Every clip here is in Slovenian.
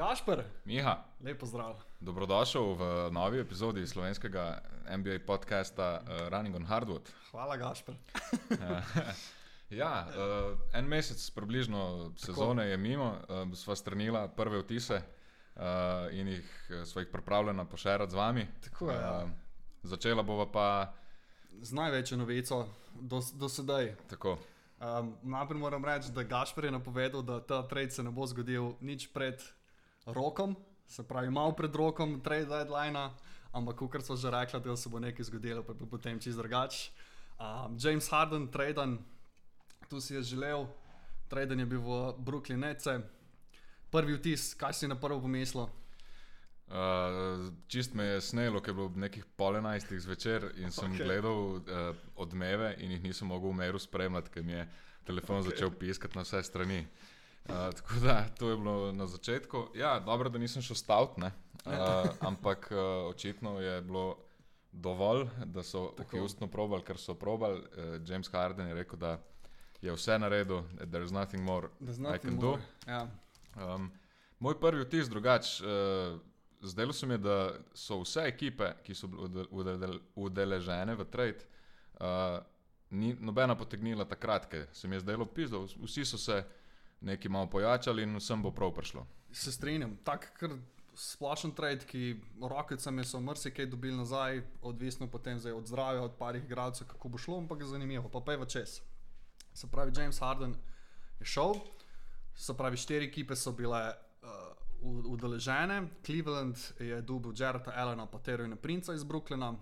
Gašper, Miha, lepo zdrav. dobrodošel v novi epizodi slovenskega NBA podcasta uh, Running on Hardwood. Hvala, Gašper. ja, uh, en mesec približno sezone je mimo, uh, sva strnila prve vtise uh, in jih sva jih pripravljena pošerati z vami. Tako je, ja. Uh, začela bova pa Z največjo novico do, do sedaj. tako. Um, najprej moram reči, da Gašper je napovedal, da ta trade se ne bo zgodil nič pred rokom, se pravi, malo pred rokom trade deadline, ampak kot so že rekli, da se bo nekaj zgodilo, pa je potem čist drugače. Um, James Harden, traden, tu si je želel, traden je bil v Brooklyn Nece. Prvi vtis, kaj si na prvo pomislil? Uh, čist me je snelo, ker je bilo ob nekih pol enajstih zvečer in sem okay. gledal uh, odmeve in jih nisem mogel v meru spremljati, ker mi je telefon okay. začel piskati na vse strani. Uh, tako da to je bilo na začetku. Ja, dobro, da nisem šel stavt, ne. uh, ampak uh, očitno je bilo dovolj, da so Tako. Houstonu probali, kar so probali. Uh, James Harden je rekel, da je vse naredil, there's nothing more Da I can do. Ja. Um, moj prvi vtis drugač. Uh, zdelo se mi je, da so vse ekipe, ki so bile ude- udele- udeležene v trade, uh, ni nobena potegnila takrat, ker se mi je zdelo pizdo. Vsi so se neki malo pojačali in vsem bo prav prišlo. Se strinjam, tako kar splošen trade, ki rokicami so marsikaj dobili nazaj, odvisno potem zdaj od zdravja, od parih igralcev, kako bo šlo, ampak je zanimivo, pa pa je v čez. Se pravi, James Harden je šel, se pravi, štiri ekipe so bile uh, udeležene, Cleveland je dobil Jareta Allena, pa Terryna Princa iz Brooklyna,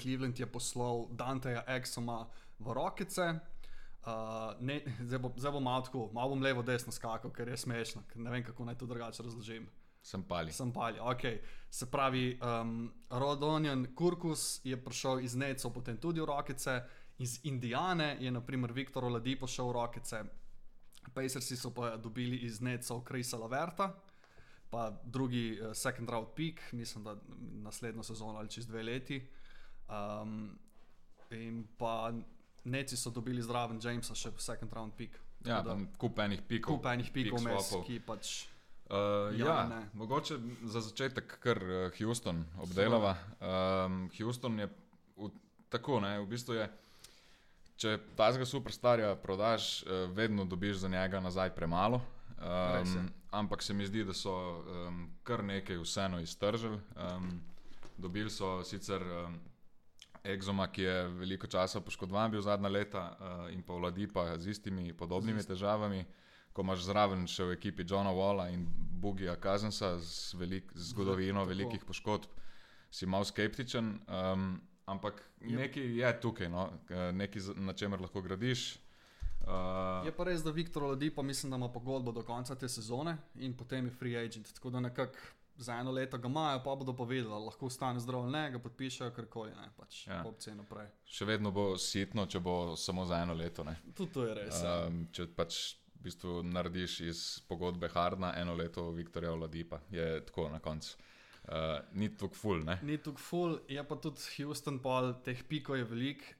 Cleveland je poslal Danteja Exoma v rokice. Uh, ne, zdaj, bo, zdaj bom malo tako, malo bom levo, desno skakal, ker je smešno, ker ne vem, kako naj to drugače razložim. Sem pali. Sem palja, ok. Se pravi, um, Rodonijan Kurkus je prišel iz Necov, potem tudi v rokice, iz Indijane je naprimer Viktor Oladipo šel v rokice, Pacersi so pa dobili iz Necov Krisa Laverta, pa drugi uh, second round pick, mislim, da naslednjo sezono ali čez dve leti. Um, in pa Neci so dobili zraven Jamesa še second round pick. Ja, da kup enih pikov. Kup enih pikov, pick mes, ki pač. Uh, Ja, ja, ne. mogoče za začetek kar uh, Houston obdelava. Um, Houston je v, tako, ne, v bistvu je, če tazga superstarja prodaš, uh, vedno dobiš za njega nazaj premalo. Um, ampak se mi zdi, da so um, kar nekaj vseeno iztržili. Um, dobili so sicer um, Exoma, ki je veliko časa poškodovan bil zadnja leta uh, in pa Vladipa z istimi podobnimi Z ist- težavami. Ko imaš zraven še v ekipi Johna Walla in Bugija Kazensa z, velik, z zgodovino Tako. velikih poškodb, si malo skeptičen. Um, ampak Je- nekaj je tukaj, no? k- nekaj, na čemer lahko gradiš. Uh, Je pa res, da Viktor Oladipo mislim, da ima pogodbo do konca te sezone in potem je free agent. Tako da nekako za eno leto ga imajo, pa bodo povedali, ali lahko ostane zdrav ali ne, ga podpišejo karkoli, ne pač Ja. opcije naprej. še vedno bo sitno, če bo samo za eno leto. Ne? Tudi to je res. ja. Um, če pač v bistvu narediš iz pogodbe Hardna eno leto Viktorja Oladipa, je tako na koncu. Uh, ni tako ful, ne? Ni tukaj full, je pa tudi Houston, pol teh pikov je veliko.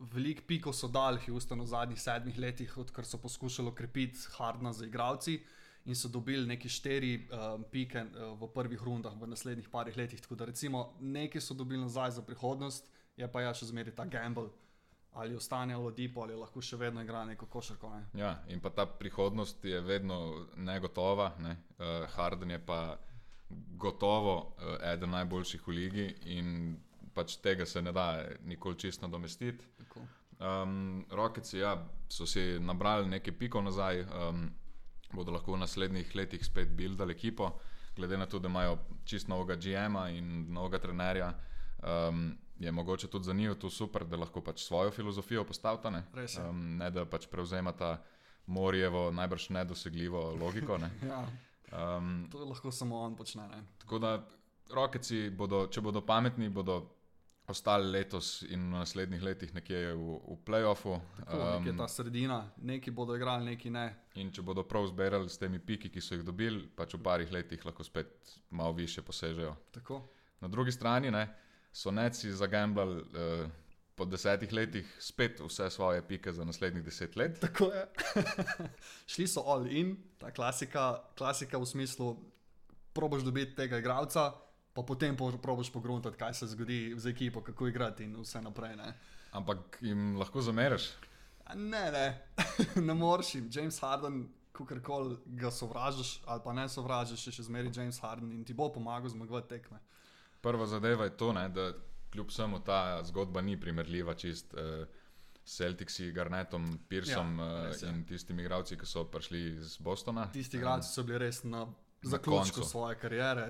Veliko pikov so dali Houston v zadnjih sedmih letih, odkar so poskušali okrepiti Hardna za igralci in so dobili neki štiri um, pike uh, v prvih rundah v naslednjih parih letih. Tako da recimo nekaj so dobili nazaj za prihodnost, je pa ja še zmeraj ta gamble. Ali ostane v Lodipo, ali lahko še vedno igra neko košarko. Ne? Ja, in pa ta prihodnost je vedno negotova. Ne? Uh, Harden je pa gotovo uh, eden najboljših v ligi in pač tega se ne da nikoli čisto nadomestiti. Um, Rokici ja, so si nabrali nekaj pikov nazaj, um, bodo lahko v naslednjih letih spet buildali ekipo, glede na to, da imajo čist novega GM-a in novega trenerja. Um, je mogoče tudi za njih to super, da lahko pač svojo filozofijo postavita, ne, um, ne da pač prevzemata Morijevo najbrž nedosegljivo logiko. Ne. Ja, Um, to lahko samo on počne. Ne? tako da Rokici, bodo, če bodo pametni, bodo ostali letos in v naslednjih letih nekje v, v playoffu. Tako, um, je ta sredina, neki bodo igrali, neki ne. In če bodo prav zbirali s temi piki, ki so jih dobili, pač v parih letih lahko spet malo više posežejo. Tako. Na drugi strani ne, so neci zagambljali uh, po desetih letih spet vse svoje pike za naslednjih deset let. Tako je. Šli so all in, ta klasika, klasika v smislu, proboš dobiti tega igralca, pa potem po, proboš pogruntati, kaj se zgodi z ekipo, kako igrati in vse naprej. Ne. Ampak jim lahko zameriš. Ne, ne, ne moreš jim. James Harden, kakorkoli ga sovražiš ali pa ne sovražiš, je še zmeraj James Harden in ti bo pomagal zmagovati tekme. Prva zadeva je to, ne, da kljub vsemu ta zgodba ni primerljiva čist s Celticsi, Garnetom, Pearsom Ja, ja, res je. in tistimi igralci, ki so prišli iz Bostona. Tisti igralci so bili res na zaključku koncu. svoje kariere,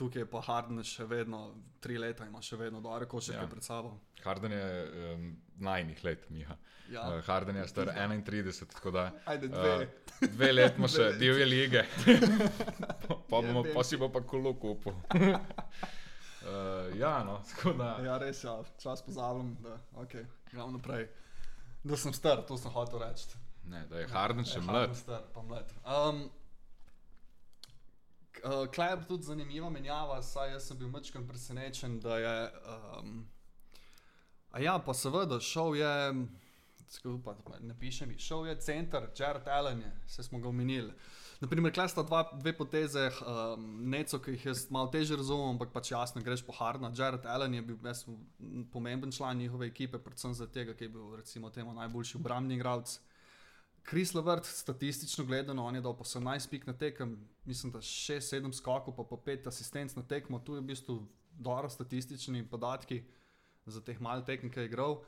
tukaj je pa Harden še vedno, tri leta ima še vedno dobre košarke Ja. ja. pred sabo. Harden je um, najnih let, Miha. Ja. Uh, Harden je star 31, tako da Ajde, dve. uh, dve let ima še divje lige. pa, bomo, pa si bo pa kolo kupil. uh, ja, no, tako da. Ja, res je, ja. čas pozabim, da okay, gremo naprej. Da sem star, to sem hotel reči. Ne, da je Harden še Ja, mlad. Harden Star, pa mlad. Um, uh, Klej je tudi zanimiva menjava, saj jaz sem bil mečkam presenečen, da je. Um, a ja, pa seveda, šel je. Skupaj, ne piše mi, šel je center, Jared Allen je, se smo ga omenili. Naprimer, klej sta dva, dve poteze, um, neco, ki jih jaz malo težje razumem, ampak pač jasno greš po Hardna. Jared Allen je bil jaz, pomemben član njihove ekipe, predvsem zaradi tega, ker je bil recimo temu najboljši obrambni igralec. Kris Levert, statistično gledano, on je dal po 18 pik na tekem, mislim, da 6-7 skokov, pa po 5 asistenc na tekmo, tu je v bistvu dobro statistični podatki za teh malih tekem, ki je igral,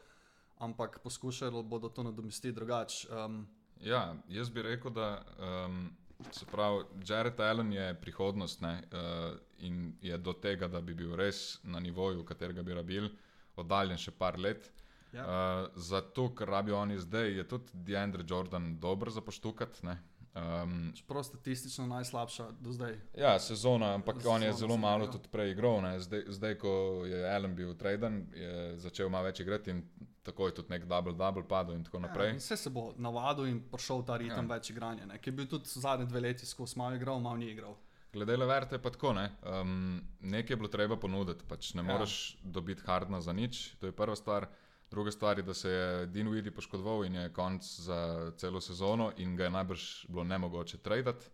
ampak poskušali bodo to nadomestiti drugače. Um, Ja, jaz bi rekel, da um, se pravi, Jared Allen je prihodnost ne, uh, in je do tega, da bi bil res na nivoju, katerega bi rabil, oddaljen še par let. Ja. Uh, zato, ker rabijo oni zdaj, je tudi Deandre Jordan dober za poštukat. ne. Um, Čeprav statistično najslabša do zdaj. ja, sezona, ampak Sezona on je zelo malo igral. tudi prej igral. ne. Zdaj, zdaj, ko je Allen bil traden, je začel malo več igrati in tako je tudi nek double-double padel in tako naprej. Ja, in vse se bo navadil in prišel ta ritem Ja. ja. več igranja, ne, ki je bil tudi zadnje dve leti skozi malo igral, malo ni igral. Glede Leverte pa tako, ne? um, nekaj je bilo treba ponuditi. Pač ne Ja. moreš dobiti Hardna za nič, to je prva stvar. Druga stvar je, da se je Dean Weedy poškodoval in je konc za celo sezono, in ga je najbrž bilo nemogoče tradati.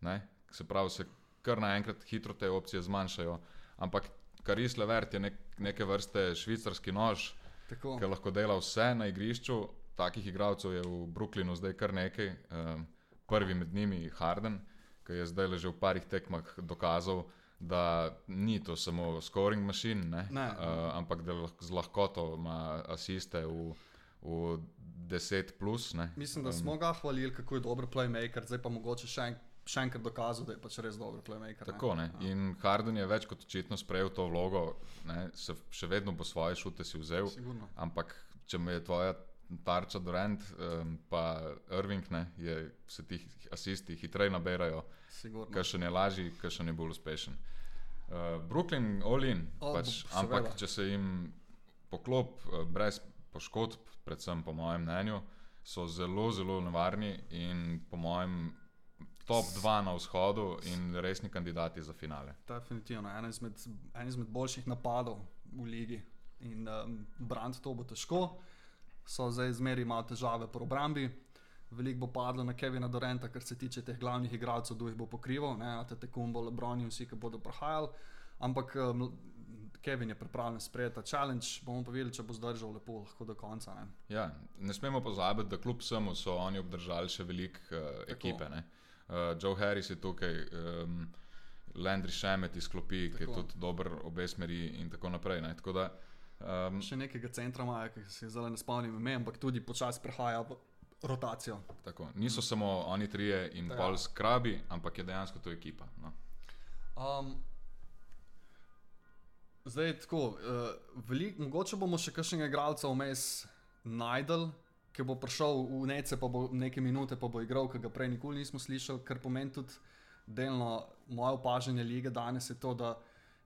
Ne? Se pravi, se kar naenkrat hitro te opcije zmanjšajo. Ampak Karis Levert je nek, neke vrste švicarski nož, Tako. ki lahko dela vse na igrišču. Takih igralcev je v Brooklynu zdaj kar nekaj. Um, prvi med njimi je Harden, ki je zdaj le že v parih tekmah dokazal, da ni to samo scoring machine, ne? Ne. Uh, ampak da lahko z lahkoto ima asiste v, v 10 plus. Ne? Mislim, da Um, smo ga hvalili, kako je dober playmaker, zdaj pa mogoče še, en, še enkrat dokazal, da je pač res dober playmaker. Tako, ne. In Harden je več kot očitno sprejel to vlogo, ne? se še vedno bo svoje šute si vzel. Sigurno. Ampak če me je tvoja tarča Durant, um, pa Irving, ne, je, se ti asisti hitreje naberajo, Sigurno. kakšen je lažji, kakšen je bolj uspešen. Uh, Brooklyn, Olin, O, pač, bo- ampak seveda. če se jim poklop uh, brez poškodb, predvsem po mojem mnenju, so zelo, zelo nevarni in po mojem top 2 na vzhodu in resni kandidati za finale. Definitivno, en izmed, en izmed boljših napadov v ligi. In um, brand to bo težko, so zdaj zmeri malo težave po obrambi. Veliko bo padlo na Kevina Dorenta, kar se tiče teh glavnih igralcev, kdo jih bo pokrival, ne, te Kumbo, Lebron in vsi, ki bodo prihajali. Ampak um, Kevin je pripravljen sprejeti ta challenge, bomo pa videli, če bo zdržal lepo lahko do konca. Ne. Ja, ne smemo pozabiti, da kljub vsemu so oni obdržali še veliko uh, ekipe. ne. Uh, Joe Harris je tukaj, um, Landry Šemet izklopi, ki je Tako. tudi dober obe smeri in tako naprej. Ne. Tako da, um, Še nekega centra imajo, ki se zdaj ne spomnim ime, ampak tudi počasi prehaja v rotacijo. tako, niso samo oni trije in Ja. pol skrabi, ampak je dejansko to ekipa. No. Um, zdaj je tako, uh, velik, mogoče bomo še kakšnega igralca vmes najdel, ki bo prišel v nece, pa bo nekaj minute, pa bo igral, ki ga prej nikoli nismo slišali, kar pomeni tudi delno moje opažanje lige danes je to, da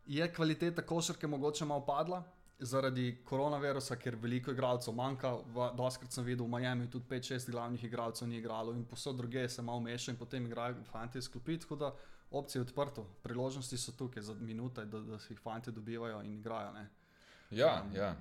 je kvaliteta košarke mogoče malo padla. Zaradi koronavirusa, ker veliko igralcev manjka, doskrat sem videl v Miami tudi 5-6 glavnih igralcev ni igralo in posod druge se malo meša in potem igrajo fanti sklopiti, tako da opcije odprto, priložnosti so tukaj za minute, da, da si jih fanti dobivajo in igrajo. Ne. Ja, ja.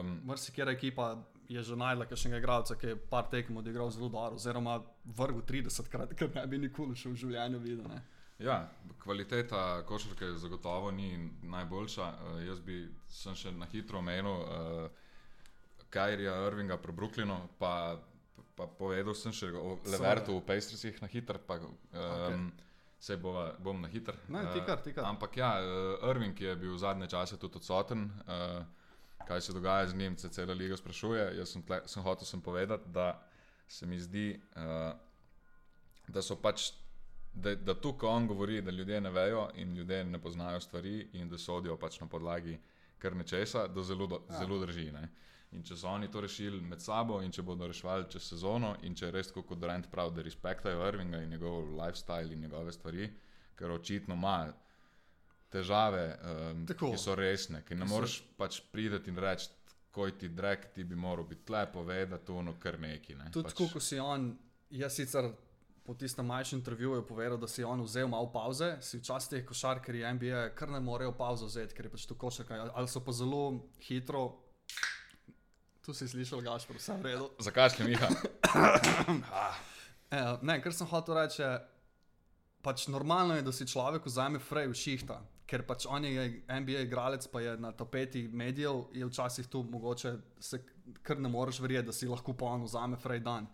Um, Mrzikera ekipa je že najdla kakšnega igralca, ki je par tekem odigral zelo dobro, oziroma vrgel 30krat, kar ne bi nikoli še v življenju videl. Ne. Ja, kvaliteta košarke zagotovo ni najboljša. Uh, jaz bi sem še na hitro omenil uh, Kajrija Irvinga pri Brooklynu, pa, pa povedal sem še o Levertu v Pejstrisih na hitro, pa um, okay. se bo, bom na hitro. Ne, tikar, tikar. Uh, ampak ja, uh, Irving je bil v zadnje čase tudi odsoten. Uh, kaj se dogaja z njim, se cela liga sprašuje. Jaz sem, tle, sem hotel sem povedati, da se mi zdi, uh, da so pač da, da tu, ko on govori, da ljudje ne vejo in ljudje ne poznajo stvari in da sodijo pač na podlagi kar nečesa, da zelo, do, ja. zelo drži. Ne? In če so oni to rešili med sabo, in če bodo reševali čez sezono, in če res kot Durant pravi, da respektajo Irvinga in njegov lifestyle in njegove stvari, ker očitno ima težave, um, ki so resne, ki ne moreš pač priti in reči, koj ti drek, ti bi moral biti lepo povedati, to no kar neki. Ne? Tudi pač... ko si on, jaz sicer po tistem majhnem intervjuju povedal, da si on vzel malo pauze. Si včasih košarkari NBA kar ne morejo pauzo vzeti, ker je pač to košarka. Ali so pa zelo hitro. Tu si slišal, gaš, vse v redu. Zakaj si Miha? e, ne, ker sem hotel reči, pač normalno je, da si človek vzame frej v šihta. Ker pač on je NBA igralec, pa je na tapeti medijev, je včasih tu mogoče se kar ne moreš verjeti, da si lahko pa on vzame frej dan.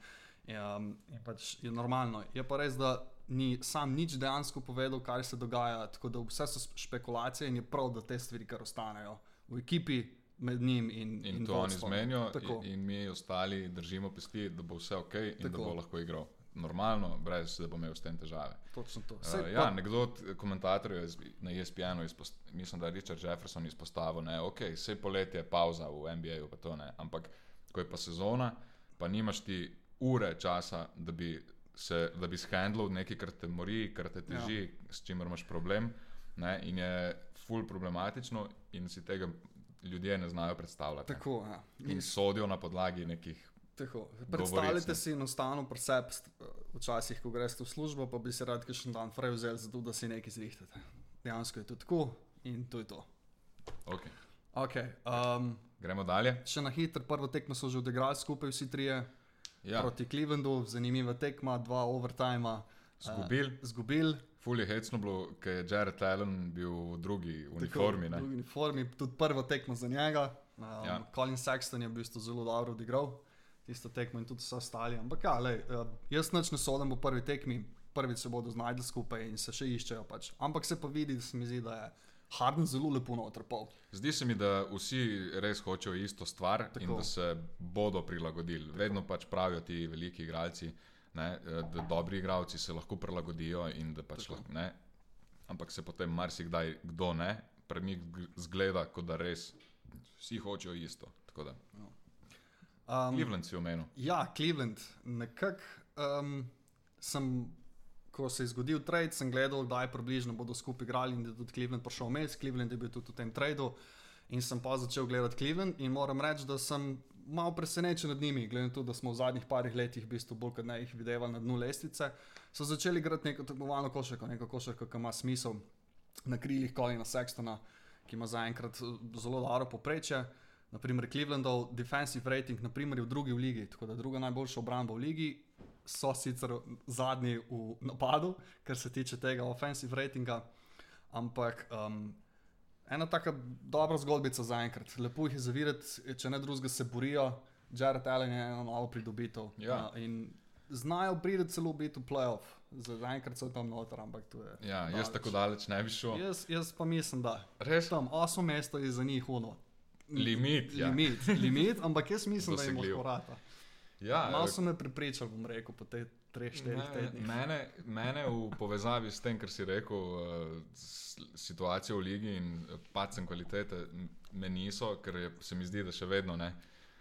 Um, je pač je normalno. Je pa res, da ni sam nič dejansko povedal, kaj se dogaja. Tako da vse so špekulacije in je prav, da te stvari kar ostanejo v ekipi. Med njim in, in, in to oni zmenijo, in, in mi ostali držimo pesti, da bo vse ok in tako. da bo lahko igral normalno, brez da bo imel s tem težave. Točno to. Uh, ja, nekdo od komentatorjev na ESPN-u, mislim, da je Richard Jefferson izpostavil, da okay, je vse poletje pauza v NBA-ju, ampak ko je pa sezona, pa nimaš ti ure časa, da bi se da bi shandlal nekaj, kar te mori, kar te teži, ja. s čimer imaš problem. Ne? In je ful problematično, in si tega ljudje ne znajo predstavljati. Tako, ja. In sodijo na podlagi nekih. Tako. Predstavljajte si enostavno presep, včasih, ko greš v službo, pa bi se rad še en dan fraj vzel, zato da si nekaj zrihtate. Dejansko je to tako in to je to. Okay. Okay, um, Gremo dalje. Še na hitro, prvo tekmo so že odigrali skupaj, vsi trije ja. proti Clevelandu, zanimiva tekma, dva overtime. Zgubil. Uh, zgubil. Ful je hecno bilo, ker je Jared Allen bil v drugi uniformi. Tako, v drugi uniformi, tudi prvo tekmo za njega. Um, ja. Colin Sexton je bil zelo dobro odigral tisto tekmo in tudi vse ostali. Ampak ja, lej, uh, jaz noč ne sodim v prvi tekmi, prvič se bodo znašli skupaj in se še iščejo. Pač. Ampak se pa vidi, da se mi zdi, da je. Harden zelo lepo notrpal. Zdi se mi, da vsi res hočejo isto stvar Tako. in da se bodo prilagodili. Tako. Vedno pač pravijo ti veliki igralci, ne, da dobri igralci se lahko prilagodijo in da pač lahko ne. Ampak se potem marsikdaj kdo ne, pred njih zgleda, kot da res vsi hočejo isto. No. Um, Cleveland si omenil. Ja, Cleveland. Nekako um, sem ko se je zgodil trade, sem gledal, da je približno bodo skupaj igrali in da je tudi Cleveland prišel vmes. Cleveland je bil tudi v tem tradu in sem pa začel gledati Cleveland in moram reči, da sem malo presenečen nad njimi, glede na to, da smo v zadnjih parih letih v bistvu bolj kot ne jih videli na dnu lestvice. So začeli igrati neko tekmovalno košarko, neko košarko, ki ima smisel na krilih Kolina Sextona, ki ima zaenkrat eh, zelo dobro poprečje. Naprimer, Clevelandov defensive rating naprimer, je v drugi v ligi, tako da druga najboljša obramba v ligi, so sicer zadnji v napadu, kar se tiče tega offensive ratinga. Ampak um, ena tako dobra zgodbica za enkrat. Lepo jih je zavirati, če ne drugega se borijo. Jared Allen je eno novo pridobitev. Ja. Uh, in znajo priti celo biti v playoff. Za enkrat so tam noter, ampak to je. Ja, daleč. jaz tako daleč ne bi šel. Jaz, jaz pa mislim, da. Res? Tam osmo mesto je za njih uno. Limit. Limit, ja. limit ampak jaz mislim, da jim lahko vrata. Ja, Malo so me pripričali, bom rekel, po teh treh, štirih tednih. Mene, mene v povezavi s tem, kar si rekel, uh, situacijo v ligi in pacem kvalitete, me niso, ker je, se mi zdi, da še vedno ne.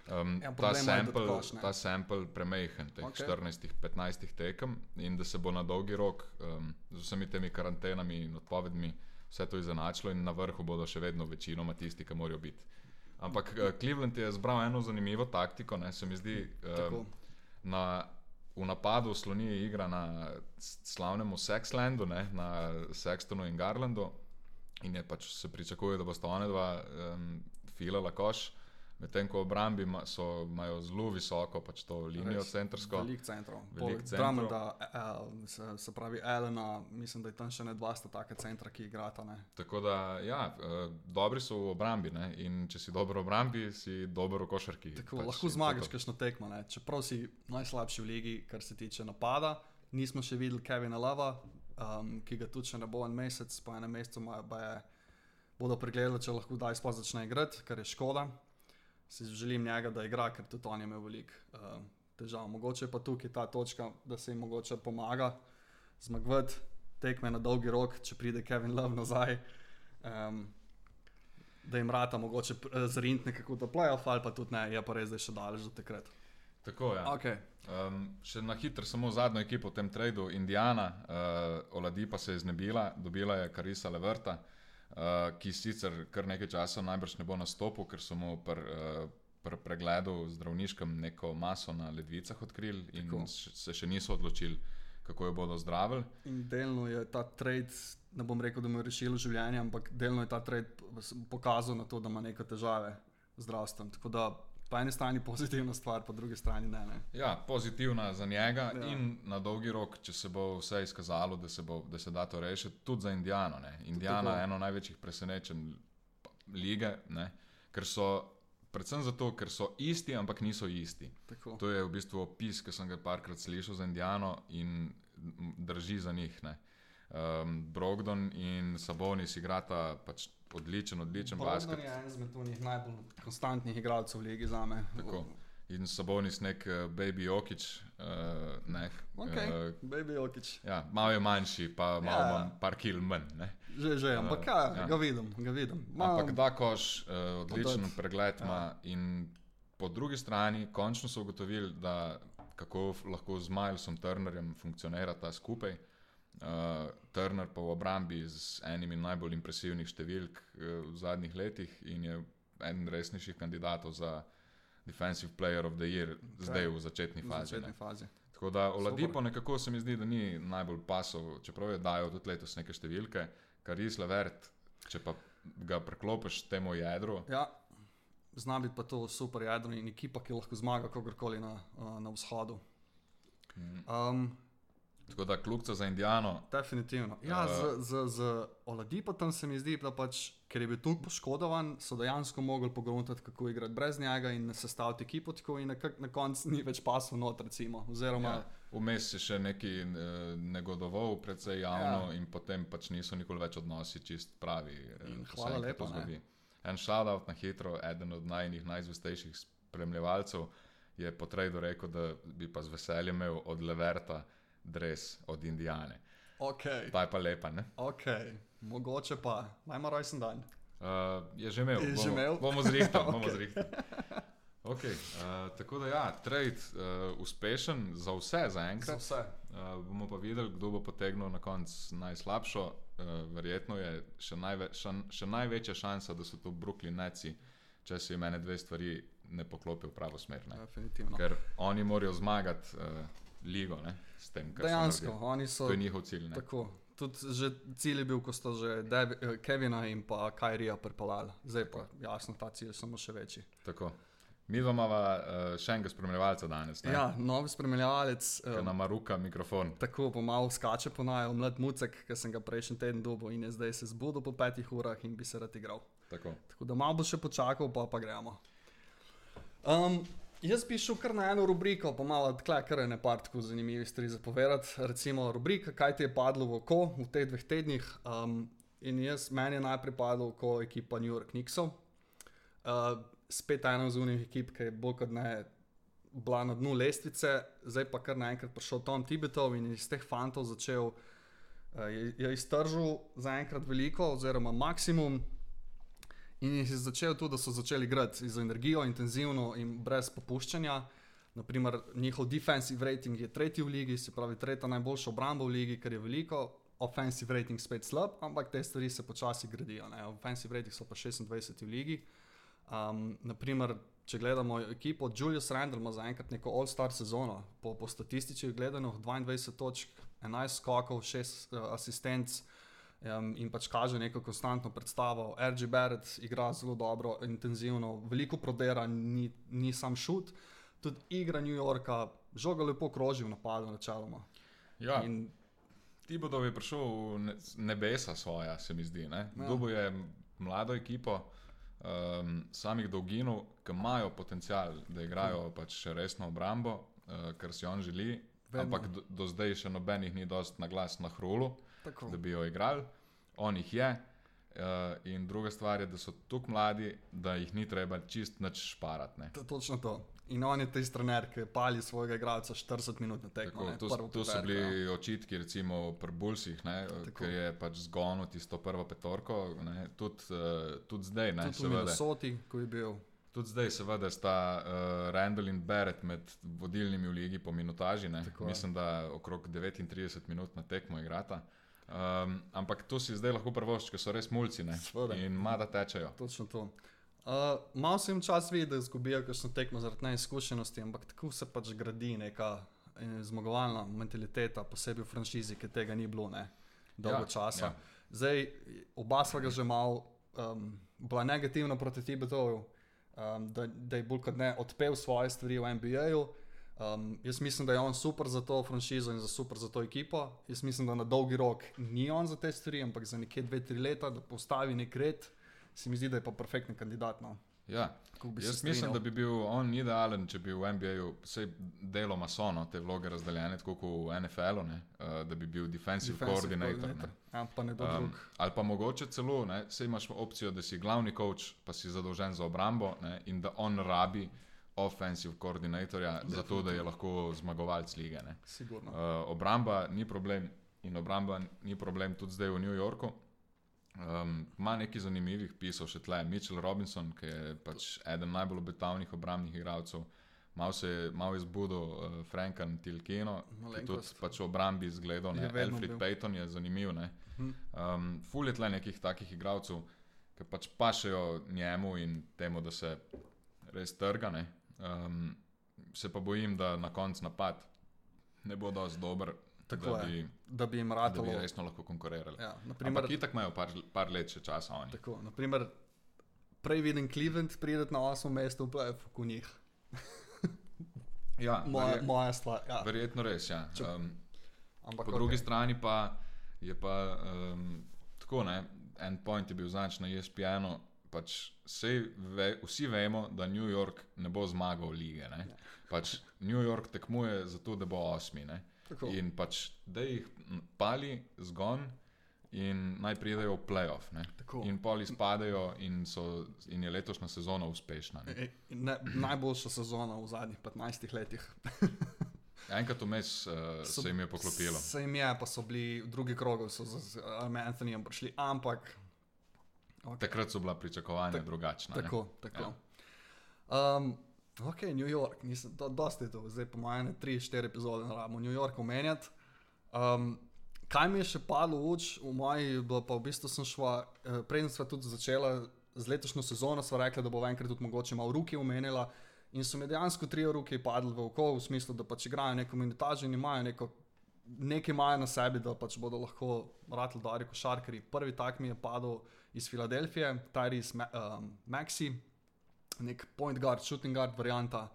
Um, ja, ta, sample, koš, ta sample premehen, teh okay. 14-15 tekem in da se bo na dolgi rok um, z vsemi temi karantenami in odpovedmi vse to izenačilo in na vrhu bodo še vedno večinoma tisti, ki morajo biti. Ampak uh, Cleveland je zbral eno zanimivo taktiko, ne, se mi zdi. Um, na, v napadu sloni igra na slavnem Sexlandu, ne, na Sextonu in Garlandu. In je pač se pričakuje, da bo sta ona dva um, filala koš. Medtem ko obrambi ima- so- imajo zelo visoko pač to linijo Res, centrsko. Veliko centrov. Poleg centrov. Drummonda, eh, se, se pravi Elena, mislim, da je tam še ne dva sta taka centra, ki igrata. Ne? Tako da, ja, eh, dobri so v obrambi ne? in če si dober v obrambi, si dober v košarki. Tako, pač, lahko je zmagaš, kakšno tekmo. Ne? Čeprav si najslabši v ligi, kar se tiče napada, nismo še videli Kevina Lava, um, ki ga tudi še ne bo en mesec, po enem mesecu ma- baje bodo pregledali, če lahko kdaj sploh začne igrati, kar je škoda. Si želim njega, da igra, ker tudi on je imel veliko uh, težav. Mogoče pa tukaj ta točka, da se jim mogoče pomaga zmagovati tekme na dolgi rok, če pride Kevin Love nazaj. Um, da jim rata mogoče eh, zrint nekako do playoff, ali pa tudi ne, je pa res, da je še daleč do takrat. Tako je. Ja. Okay. Um, še na hitro, samo zadnjo ekipo v tem tradu, Indijana, uh, Oladipa se je znebila, dobila je Karisa Leverta, uh, ki sicer kar nekaj časa najbrž ne bo nastopil, ker so mu pri uh, pr pregledu zdravniškem neko maso na ledvicah odkrili in Tako. se še niso odločili, kako jo bodo zdravili. In delno je ta trade, ne bom rekel, da mu je rešil življenje, ampak delno je ta trade pokazal na to, da ima neke težave z zdravstvom. Tako da po eni strani pozitivna stvar, po drugi strani ne. ne. Ja, pozitivna za njega Ja. in na dolgi rok, če se bo vse izkazalo, da se, bo, da se da to rešiti, tudi za Indijano. Ne. Indijana je eno največjih presenečenj lige, ne, ker so, predvsem zato, ker so isti, ampak niso isti. Tako. To je v bistvu opis, ki sem ga parkrat slišal za Indijano in drži za njih. Ne. Um, Brogdon in Sabonis igrata pač odličen, odličen basket. je en izmed unih najbolj konstantnih igralcev v ligi za me. Tako. In Sabonis nek uh, baby Jokic, uh, ne. Okay. eh, Baby Jokic. Ja, malo je manjši, pa malo Ja. ja. manj, par kil manj. Ne? Že, že, ampak ja, ja. ga vidim, ga vidim. Ampak da koš, uh, odličen Podati. pregled Ja. ima. In po drugi strani, končno so ugotovili, da kako lahko z Milesom Turnerjem funkcionirata skupaj. Uh, Turner pa v obrambi z enimi najbolj impresivnih številk uh, v zadnjih letih in je eden resnejših kandidatov za Defensive Player of the Year, zdaj v začetni v fazi. ne. začetni fazi. Tako da Oladipo nekako se mi zdi, da ni najbolj pasov, čeprav je dajal tudi letos neke številke, kar je Slavert, če pa ga preklopiš temu jedru. Ja, zna biti pa to super jedro in ekipa, ki lahko zmaga kogarkoli na, uh, na vzhodu. Um, Tako da kljubca za Indijano, definitivno. Ja, Eh. z, z, z Oladipo tam se mi zdi, da pač, ker je bil tu poškodovan, so dejansko mogli pogruntati, kako igrati brez njega in sestaviti ekipo tako in nekako na koncu ni več pasov not, recimo. Oziroma, ja, vmes je še neki eh, negodoval, predvsej javno, ja. in potem pač niso nikoli več odnosi čist pravi. eh, In hvala lepa. En shoutout na hitro, eden od najnih najzvestejših spremljevalcev je po tradu rekel, da bi pa z veseljem imel od Leverta dres od Indijane. ok, Ta je pa lepa, ne? ok, mogoče pa, najma rojsten dan. Uh, je že imel, Je že bomo, imel? bomo zrihtali. bomo Okej. zrihtali. Okay, uh, tako da, ja, trade uh, uspešen za vse, za Za enkrat. vse. Uh, bomo pa videli, kdo bo potegnil na koncu najslabšo. Uh, verjetno je še, najve, še, še največja šansa, da so to Brooklyn Neci, če se jim ene dve stvari ne poklopijo v pravo smer. Ne? Definitivno. Ker oni morajo zmagati uh, ligo ne? s tem, Dejansko, oni so To je njihov cilj. Ne? Tako. Tudi že cilj je bil, ko sta že Devi, eh, Kevina in pa Kajrija pripeljali. Zdaj pa jasno, ta cilj je samo še večji. Tako. Mi dva imamo uh, še enega spremljevalca danes. Ne? Ja, novi spremljalec. Ker Um, nam ruka mikrofon. Tako pomalo skače po naju, mlad mucek, ki sem ga prejšnji teden dobil in je zdaj se zbudil po petih urah in bi se rad igral. Tako. Tako da malo bo še počakal, pa pa gremo. Um, jaz bi šel kar na eno rubriko, pa malo tkle, kar je nepar tako zanimivih stvari za povedati. Recimo rubrika, kaj ti je padlo v oko v teh dveh tednih. Um, in jaz, meni je najprej padlo v oko ekipa New York Knicksov. Uh, spet ena od unih ekip, ki je bolj kot ne bila na dnu lestvice, zdaj pa kar naenkrat prišel Tom Tibetov in iz teh fantov začel. Uh, je, je iztržil zaenkrat veliko, oziroma maksimum, in jih je začel tudi, da so začeli igrati z energijo, intenzivno in brez popuščanja. Naprimer, njihov defensive rating je tretji v ligi, se pravi, tretja najboljša obramba v ligi, kar je veliko, offensive rating spet slab, ampak te stvari se počasi gradijo. Ne? Offensive rating so pa 26 v ligi. Um, naprimer, če gledamo ekipo, Julius Randle ima zaenkrat neko all-star sezono, po, po statističnih gledanjih 22 točk, 11 skokov, 6 uh, asistenc, um, in pač kaže neko konstantno predstavo. RG Barrett igra zelo dobro, intenzivno, veliko prodera, ni, ni sam šut. Tudi igra New Yorka, žoga lepo kroži v napadu, načeloma. Ja, In ti bodo je prišel ne- nebesa svoja, se mi zdi. Ja. Ja. Dobo je mlado ekipo, um, samih dolginov, ki imajo potencial, da igrajo pač še resno obrambo, uh, kar si on želi. Vedno. Ampak do, do zdaj še nobenih ni dost na glas na hrulu, tako. da bi jo igrali, on jih je. Uh, in druga stvar je, da so tako mladi, da jih ni treba čist nič šparati. ne. To, točno to. In on je tisti trener, ki pali svojega igralca 40 minut na tekmo. Tako, to, to so bili ja. očitki, recimo pri Bulsih, Tako. ki je pač zgonil tisto prvo petorko. Tudi, uh, tudi zdaj, ne, Tudi v seveda, Minnesoti, ko je bil. tudi zdaj, seveda, sta uh, Randall in Barrett med vodilnimi v ligi po minutaži. Tako je. Mislim, da okrog 39 minut na tekmo igrata. Um, ampak to si zdaj lahko prvošči, ker so res mulci ne, in mada tečejo. Točno to. Uh, malo se jim čas vidi, da izgubijo, ker so tekmo zaradi neizkušenosti, ampak tako se pač gradi neka eh, zmagovalna mentaliteta, posebej v franšizi, ki tega ni bilo ne, dolgo Ja, časa. ja. Zdaj, oba sva ga že malo um, bila negativna proti Tibetoju, um, da, da je bolj kot ne odpel svoje stvari v NBA-ju. Um, jaz mislim, da je on super za to franšizo in za super za to ekipo. Jaz mislim, da na dolgi rok ni on za te stvari, ampak za nekje dve, tri leta, da postavi nek red, se mi zdi, da je pa perfekten kandidat. No. Ja. Jaz mislim, da bi bil on idealen, če bi v NBA-ju vsej deloma so no, te vloge razdeljene, tako kot v NFL-u, uh, da bi bil defensive, defensive coordinator. Ne. Ja, pa ne Um, drug. ali pa mogoče celo, ne, sej imaš opcijo, da si glavni coach, pa si zadolžen za obrambo ne, in da on rabi offensive coordinatorja, zato da je lahko zmagovalec lige. Uh, obramba ni problem in obramba ni problem tudi zdaj v New Yorku. Um, ima nekaj zanimivih pisov še tle. Mitchell Robinson, ki je pač eden najbolj obetavnih obrambnih igralcev, malo se je malo izbudil uh, Frankan Tilkino, ki tudi Malenkost. pač v obrambi zgledal. Je ne. Alfred bil. Payton je zanimiv. Ne. Um, ful je tle nekih takih igralcev, ki pač pašejo njemu in temu, da se res trga. ne. Um, se pa bojim, da na koncu napad ne bo dovolj dober, Tako da je. bi, Da bi jim da ratalo. bi resno lahko konkurirali. Ja, naprimer, itak imajo par, par let še časa oni. tako, naprimer, prej vidim Cleveland prideti na 8. mesto v PF, kot njih. Ja, Moja, verje, moja stvar. Ja. verjetno res. Ja. Um, Ampak po okej. drugi strani pa je pa um, tako, ne, en point je bil znač na ESPN-u. Pač ve, vsi vemo, da New York ne bo zmagal lige. Ne. Pač New York tekmuje zato, da bo osmi. Ne. In pač da jih pali zgon in naj pridejo v playoff. Ne. In pol izpadejo, in, so, in je letošnja sezona uspešna. Ne. E, Ne, najboljša sezona v zadnjih 15 letih. Enkrat vmes uh, So- se jim je poklopilo. Se jim je, pa so bili drugi krogu, so z, Anthonyjem prišli, ampak. Okay. Takrat so bila pričakovanja drugačna. ne. Tako, tako. Ja. Um, ok, New York, nisem, do, dosti je to, zdaj po mojem, 3-4 epizode ne rabimo New York omenjati. Um, kaj mi je še padlo v oči, v moji, pa v bistvu sem šla, eh, preden sva tudi začela z letošnjo sezono, sva rekla, da bo enkrat tudi mogoče malo ruke omenila. In so mi dejansko tri roke padli v oko, v smislu, da pač igrajo neko minutažo in imajo neko, nekaj imajo na sebi, da pač bodo lahko ratli dobri košarkari. Prvi tak mi je padel iz Filadelfije, Tyrese Ma um, Maxi, nek point guard, shooting guard varianta.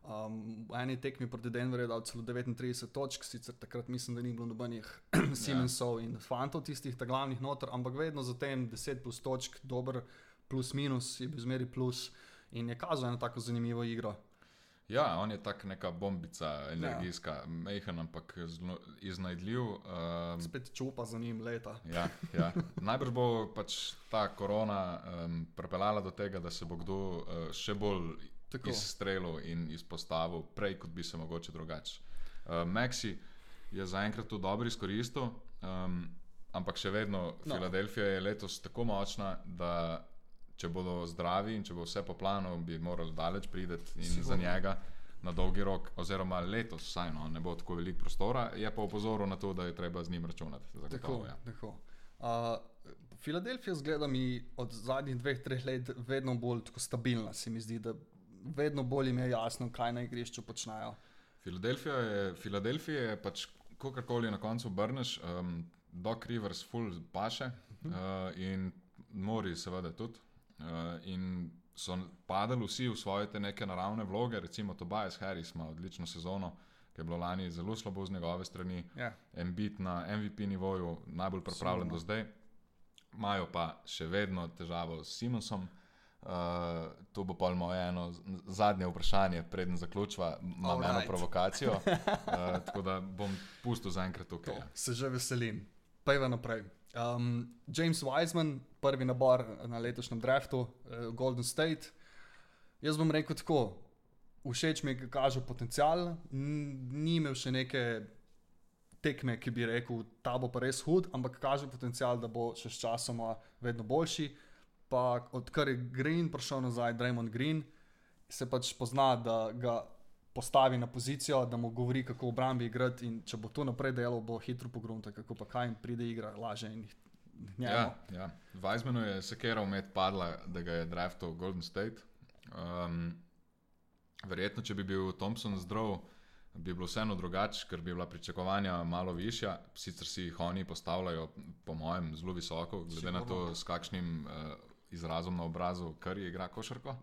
Um, v eni tekmi proti Denverju je dal celo 39 točk, sicer takrat mislim, da ni bilo nobenih Siemensov in Fantov, tistih glavnih noter, ampak vedno za tem 10 plus točk, dober plus minus, je bil zmeri plus in je kazal eno tako zanimivo igro. Ja, on je tak neka bombica, energijska, ja. mehen, ampak zelo iznajdljiv. Um, Spet čupa za njim leta. ja, ja. Najbrž bo pač ta korona um, pripeljala do tega, da se bo kdo uh, še bolj Tako. izstrelil in izpostavil, prej kot bi se mogoče drugače. Uh, Maxi je zaenkrat to dobro izkoristil, um, ampak še vedno No. Filadelfija je letos tako močna, da če bodo zdravi in če bo vse po planu, bi morali daleč priti in Sigurno. za njega. Na dolgi rok, oziroma letos, vsaj no, ne bo tako veliko prostora, je pa opozoril na to, da je treba z njim računati. Tako, Zagotovo, ja. tako. Uh, Filadelfija zgleda mi od zadnjih dveh, treh let vedno bolj tako stabilna. Se mi zdi, da vedno bolj jim je jasno, kaj na igrišču počnejo. Filadelfija je, Filadelfija je pač, kakorkoli na koncu obrneš, um, Doc Rivers, full paše uh, in Mori, seveda tudi. Uh, in so padali vsi v svoje te neke naravne vloge, recimo Tobias Harris ima odlično sezono, ki je bilo lani zelo slabo z njegove strani, Ja. MBT na MVP nivoju, najbolj pripravljen Sigurno. do zdaj. Imajo pa še vedno težavo s Simonsom. Uh, to bo pa moje eno zadnje vprašanje, preden zaključiva, imam eno Alright. provokacijo. Uh, tako da bom pustil zaenkrat tukaj. To, ja. se že veselim. Pejva naprej. Um, James Wiseman, prvi nabor na letošnjem draftu, uh, Golden State. Jaz bom rekel tako, všeč mi je, kaže potencial, ni imel še neke tekme, ki bi rekel, ta bo pa res hud, ampak kaže potencial, da bo še s časoma vedno boljši. Pa odkar je Green prišel nazaj, Draymond Green, se pač pozna, da ga postavi na pozicijo, da mu govori, kako v obrambi igrati. In če bo to naprej delal, bo hitro pogruntal, kako pa kaj jim pride igra, laže in njemu. Ja, ja. Weizmanu je sekera umet padla, da ga je draftal Golden State. Um, verjetno, če bi bil Thompson zdrav, bi bilo vseeno drugače, ker bi bila pričakovanja malo višja. Sicer si jih oni postavljajo, po mojem, zelo visoko, glede Sigurno. na to, s kakšnim uh, izrazom na obrazu, kar je igra košarko.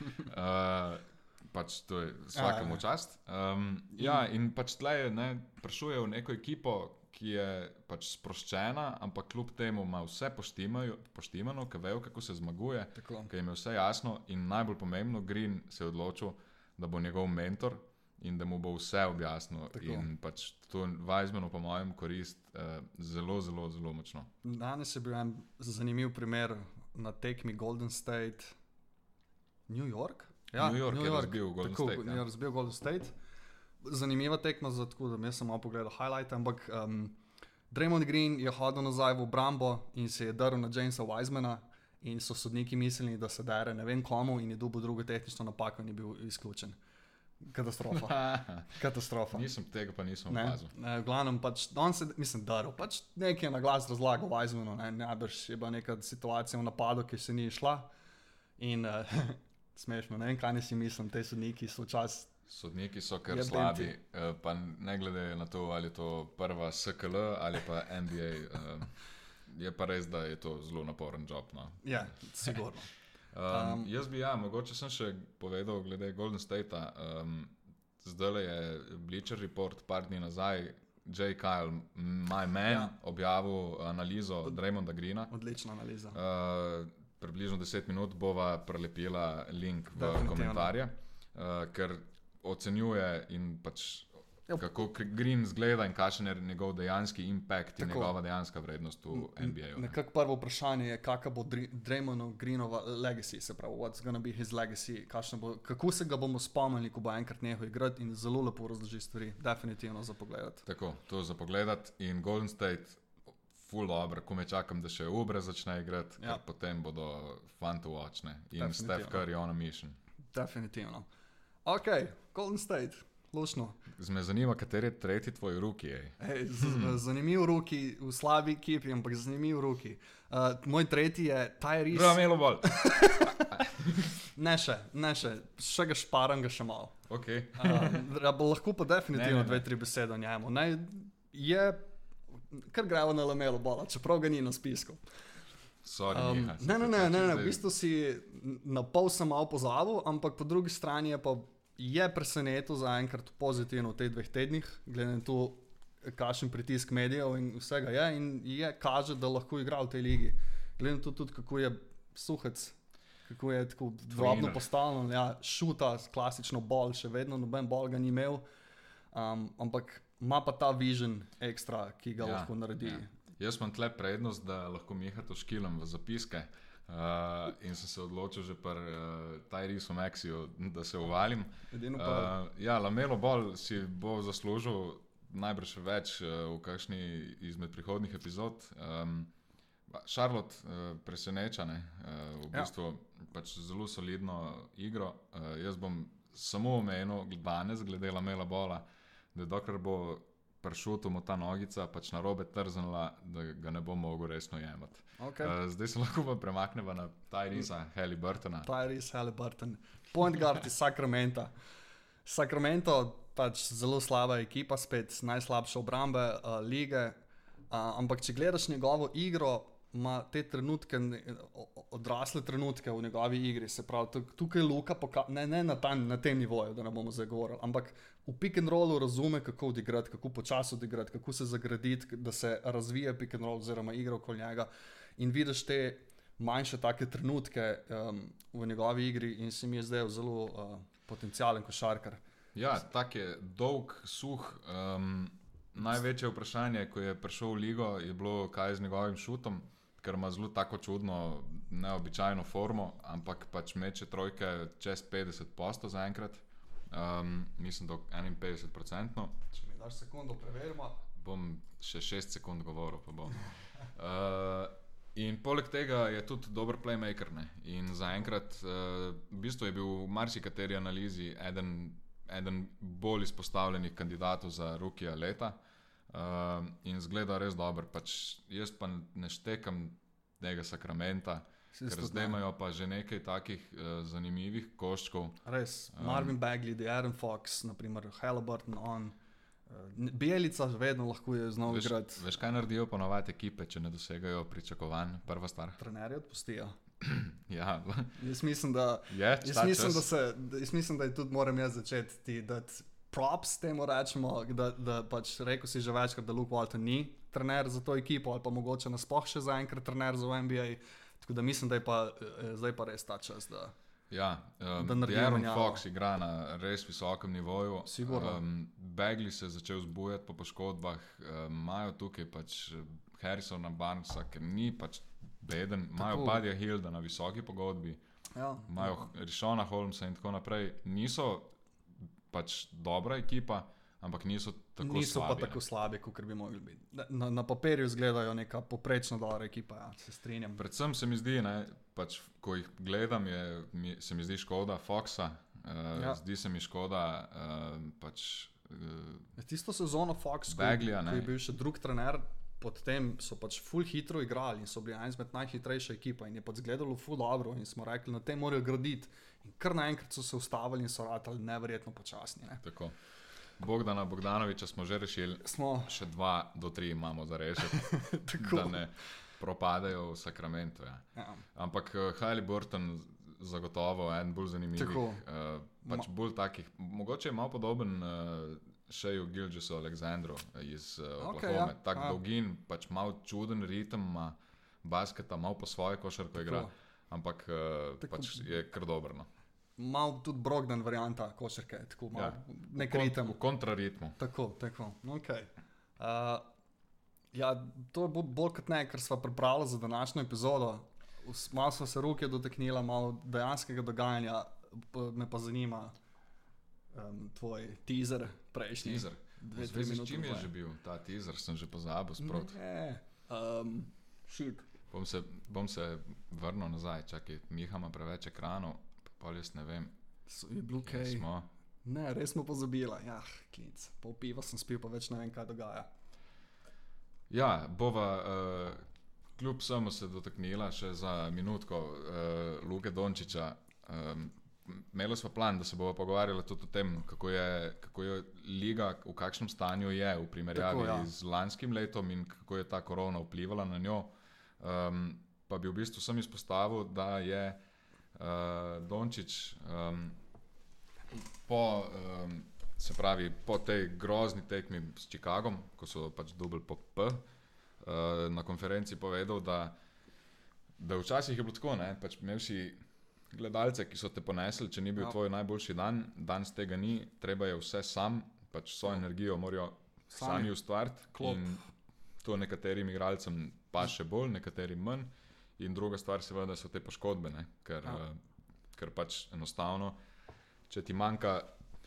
Uh, pač to je vsakemu Ja, ja. čast. Um, ja, in pač tle je, ne, prišuje v neko ekipo, ki je pač sproščena, ampak kljub temu ima vse poštimajo- poštimano, ki vejo, kako se zmaguje, ki jim je vse jasno. In najbolj pomembno, Green se je odločil, da bo njegov mentor in da mu bo vse objasnil. Tako. In pač to Weizmanu, po mojem, korist uh, zelo, zelo, zelo močno. Danes je bil en zanimiv primer na tekmi Golden State, New York. Ja, New York je razbil Golden tako, State, ja. Je razbil Golden State. Zanimiva tekma, zato da jaz sem malo pogledal highlight, ampak um, Draymond Green je hodil nazaj v obrambo in se je drl na Jamesa Wisemana. In so sodniki mislili, da se dere ne vem komu, in je dobil drugo tehnično napako in je bil izključen. Katastrofa. Katastrofa. nisem tega pa nisem opazil. ne, v glavnem, pač, on se, mislim, daril. Pač nekaj na glas razlagal Weizmanu, ne, najbrž je bila neka situacija v napadu, ki se ni šla. In uh, smešno, ne vem, kaj ne si mislim, te sodniki so včasih. Sodniki so kar Jebem slabi, ti. eh, pa ne glede na to, ali je to prva SKL ali pa NBA. eh, Je pa res, da je to zelo naporen job. No. Ja, sigurno. Um, Um, jaz bi, ja, mogoče sem še povedal glede Golden Statea. Um, zdaj je Bleacher Report, par dni nazaj, J. Kyle, my man, Ja. ja. objavil analizo Draymonda Greena. Odlična analiza. Uh, približno 10 minut bova prelepila link v Definitivno. komentarje, uh, ker ocenjuje in pač. Ja. Kako Green zgleda in kakšen je njegov dejanski impact in Tako. njegova dejanska vrednost v NBA-ju. ne. Nekako prvo vprašanje je, kakšna bo Draymondov Greenova legacy, se pravi, what's gonna be his legacy, bo, kako se ga bomo spomnili, ko bo enkrat nehal igrati in zelo lepo razloži stvari, definitivno za pogled. Tako, to za pogled. In Golden State, full dobro, ko me čakam, da še Ubre začne igrati, Ja. potem bodo fanti watchne. In. Steph Curry on a mission. Definitivno. Ok, Golden State, lušno. Zme zanima, kateri je tretji tvoj ej. Z, hmm. Zanimiv ruki, v slabi ekipi, ampak zanimiv ruki. Uh, moj tretji je Tyrese. Ramelo bolj. Ne še, ne še, še ga šparam, ga še malo. Okay. Uh, lahko pa definitivno Ne, ne, ne. dve, tri besede o njemu. Ne, je, kar gremo na lamelo bola, čeprav ga ni na spisku. Sorry, Um, ne, ne, ne, pač ne, ne, zdaj- v bistvu si na pol sem malo pozabil, ampak po drugi strani je pa je presenetil zaenkrat pozitivno v teh dveh tednih, glede na to, kakšen pritisk medijev in vsega je, in je kaže, da lahko igra v tej ligi. Glede na to tudi, kako je suhec. Kako je tako drobno Tweener. postavljen, ja, šuta, klasično bol, še vedno noben bol ga ni imel, um, ampak ima pa ta vision ekstra, ki ga ja, lahko naredi. Ja. Ja. Jaz imam tle prednost, da lahko Miha to škilam v zapiske. Uh, in sem se odločil že pri uh, Tyreesu Maxiju, da se uvalim. Uh, ja, Lamelo Ball si bo zaslužil najbrž več uh, v kakšni izmed prihodnih epizod. Um, Šarlot uh, preseneča, ne, uh, v Ja. bistvu pač zelo solidno igro. Uh, jaz bom samo omenil danes, glede Lamela Bola, da dokler bo pršutu mu ta nogica pač na robe trznila, da ga ne bo mogel resno jemati. okay. Uh, zdaj se lahko pa premakneva na Tyrisa Halliburtona. Tyrese Halliburton, point guard iz Sacramento. Sacramento, pač zelo slaba ekipa, spet najslabša obramba uh, lige. ampak če gledaš njegovo igro, ima te trenutke, odrasle trenutke v njegovi igri. Se pravi, tuk- tukaj je Luka, ne, ne na, ta, na tem nivoju, da ne bomo zdaj govorili, ampak v pick and rollu razume, kako odigrati, kako počasi odigrati, kako se zagraditi, da se razvije pick and roll oziroma igra okoli njega. In vidiš te manjše take trenutke um, v njegovi igri in se mi je zdaj zelo uh, potencijalen košarkar. Ja, tak je dolg, suh. Um, največje vprašanje, ko je prišel v ligo, je bilo, kaj je z njegovim šutom, ker ima zelo tako čudno, neobičajno formo, ampak pač meče trojke čez 50 posto zaenkrat. Um, mislim, da 51%. Če mi daš sekundo, preverimo. Bom še 6 sekund govoril, pa bom. Uh, in poleg tega je tudi dober playmaker. Ne? In zaenkrat, uh, v bistvu je bil v marsikateri analizi eden, eden bolj izpostavljenih kandidatov za Rukija leta. Uh, in zgleda res dober. Pač jaz pa ne štekam tega sakramenta, zdaj imajo pa že nekaj takih uh, zanimivih koščkov. Res, Marvin Bagley, The Aaron Fox, naprimer Halliburton, on. Uh, Belica vedno lahko je Veš, igrati. veš, kaj naredijo ponovadi ekipe, če ne dosegajo pričakovanj? Prva stvar. Trenerji odpustijo. Ja, Jaz mislim, da, je, jaz mislim, čas- da, se, jaz mislim, da je tudi moram jaz začeti ti dati props temu rečemo, da, da pač rekel si že večkrat, da Luke Walton ni trener za to ekipo ali pa mogoče nasploh še zaenkrat trener za NBA. Tako da mislim, da je pa, eh, zdaj pa res ta čas, da Ja, um, Aaron. Fox igra na res visokem nivoju. Sigurno. Um, Begli se je začel zbujati po poškodbah, um, imajo tukaj pač eh, Harrisona Barnesa, ker ni pač beden, imajo. Badja Hilda na visoki pogodbi, ja, imajo Rišona Holmesa in tako naprej. Niso pač dobra ekipa, ampak niso tako niso slabi. pa ne. tako slabi, kot bi mogli biti. Na, na, papirju izgledajo neka poprečno dobra ekipa, ja, se strinjam. Predvsem se mi zdi, ne, pač, ko jih gledam, je, mi, se mi zdi škoda Foxa, uh, Ja. zdi se mi škoda uh, pač, uh, Tisto sezono Fox, ko, Bagleyja, ko ne. je bil še drug trener, potem so pač full hitro igrali in so bili ena izmed najhitrejših ekip in je pač izgledalo full dobro in smo rekli, na tem morajo graditi. In kar naenkrat so se ustavili in so ratali neverjetno počasni. Ne. tako. Bogdana Bogdanoviča smo že rešili, Smo še dva do tri imamo za rešiti, tako. da ne propadajo v Sakramentu. Ja. Ja. Ampak uh, Hailey Burton zagotovo en bolj zanimiv. Tako. Uh, pač bolj takih, mogoče je malo podoben uh, Šeju Gilgisu Aleksandru iz uh, Okej, Oklahome. ja. Tak Ja. dolgin, pač malo čuden ritem ima basketa, malo po svoje košarko igra. Ampak uh, pač je kar dobro. No. Mal tudi Brogdan varianta košarke, tako malo Ja. nek ritem. V kontraritmu. Tako, tako. Okay. Uh, ja, to je bo- bolj kot ne, ker smo pripravili za današnjo epizodo. Malo smo se roke dotaknili, malo dejanskega dogajanja, me pa zanima um, tvoj teaser prejšnji. Teaser. Dve, s minute čim je že bil ta teaser, sem že pozabil. Sprot. Ne, um, shit. Bom se, bom se vrnil nazaj, čakaj, Miha ima preveč ekranov, pa jaz ne vem, So, je bilo kaj? smo. Ne, res smo pozabili. Ja, klic. Pol piva sem spil, pa več ne vem, kaj dogaja. Ja, bova uh, kljub vsemu se dotaknila še za minutko uh, Luke Dončiča. Um, Imeli smo plan, da se bomo pogovarjali tudi o tem, kako je, kako je liga, v kakšnem stanju je v primerjavi Tako, ja. Z lanskim letom in kako je ta korona vplivala na njo. Um, pa bi v bistvu sem izpostavil, da je uh, Dončić um, po, um, se pravi, po tej grozni tekmi s Chicagom, ko so pač dubl po P, uh, na konferenci povedal, da, da včasih je bilo tako, ne, pač imel si gledalce, ki so te ponesli, če ni bil ja. tvoj najboljši dan, danes tega ni, treba je vse sam, pač svojo energijo morajo Sami. sami ustvariti. To nekaterim igralcem pa še bolj, nekaterim manj. In druga stvar, seveda, so te poškodbe, ne? ker, Ja. ja. ker pač enostavno, če ti manjka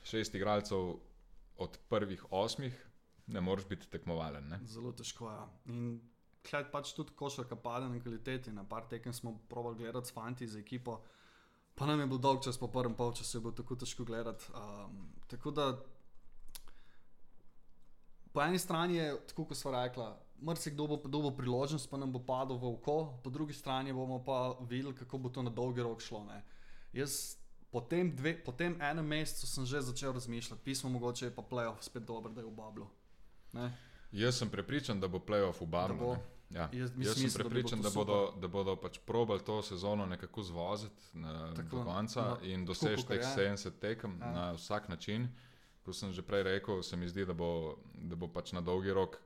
šest igralcev od prvih osmih, ne moreš biti tekmovalen. Ne? Zelo težko je. Ja. In kled pač tudi košarka pade na kvaliteti. Na par tekem smo probali gledati s fanti za ekipo, pa nam je bil dolg čas po prvem polčasu, je bilo tako težko gledati. Um, tako da po eni strani je, tako kot smo rekla, marsikdo bo dobil priložnost, pa nam bo padel v oko, po drugi strani bomo pa videli, kako bo to na dolgi rok šlo. Ne. Jaz po tem, dve, po tem enem mesecu sem že začel razmišljati, pismo mogoče je pa playoff spet dober, da je v bablu. Ne? Jaz sem prepričan, da bo playoff v bo. ne. Ja. Jaz- Jaz, mislim, sem mislim, da prepričan, bilo da, bodo, da bodo pač probali to sezono nekako zvoziti na, Tako, do konca no, in doseči kakor teh je. 70 tekem Ja. na vsak način. Kot sem že prej rekel, se mi zdi, da bo, da bo pač na dolgi rok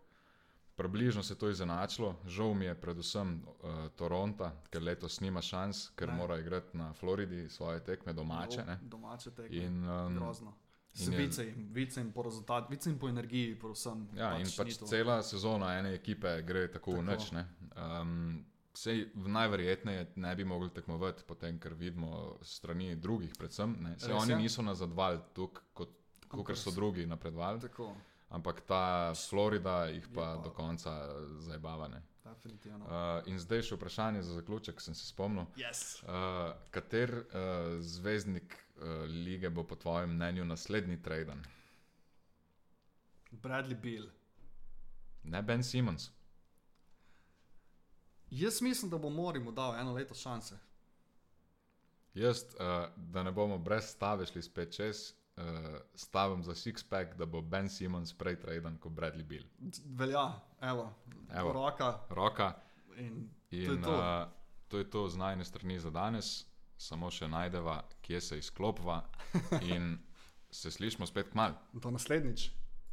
približno se to izenačilo. Žal mi je predvsem uh, Toronto, ker letos nima šans, ker Ne. mora igrati na Floridi svoje tekme domače. Ne? Domače tekme. In, um, Grozno. in In je- vice jim, vice jim po rezultatu, vice jim po energiji, predvsem. Ja, in ni pač cela sezona ene ekipe gre tako v Tako. noč. Um, Sej najverjetneje ne bi mogli tekmovati, potem, ker vidimo strani drugih, predvsem. Ne. Sej Res oni je. niso nazadovali kot, kot so drugi napredovali, Tako, ampak ta Florida jih pa, pa- do konca zabava. ne. definitivno. Uh, in zdaj še vprašanje za zaključek, sem se spomnil. Yes. Uh, kater uh, zvezdnik uh, lige bo po tvojem mnenju naslednji traden? Bradley Bill. Ne Ben Simmons. Jaz mislim, da bo Morimo dal eno leto šanse. Jaz, uh, da ne bomo brez stave šli spet čez, uh, stavim za six-pack, da bo Ben Simmons prej traden kot Bradley Bill. Velja, evo, Evo. roka Roka in in to je to. Uh, to je to z najne strani za danes, samo še najdeva, kje se izklopva in se slišmo spet k malu. Do naslednjič.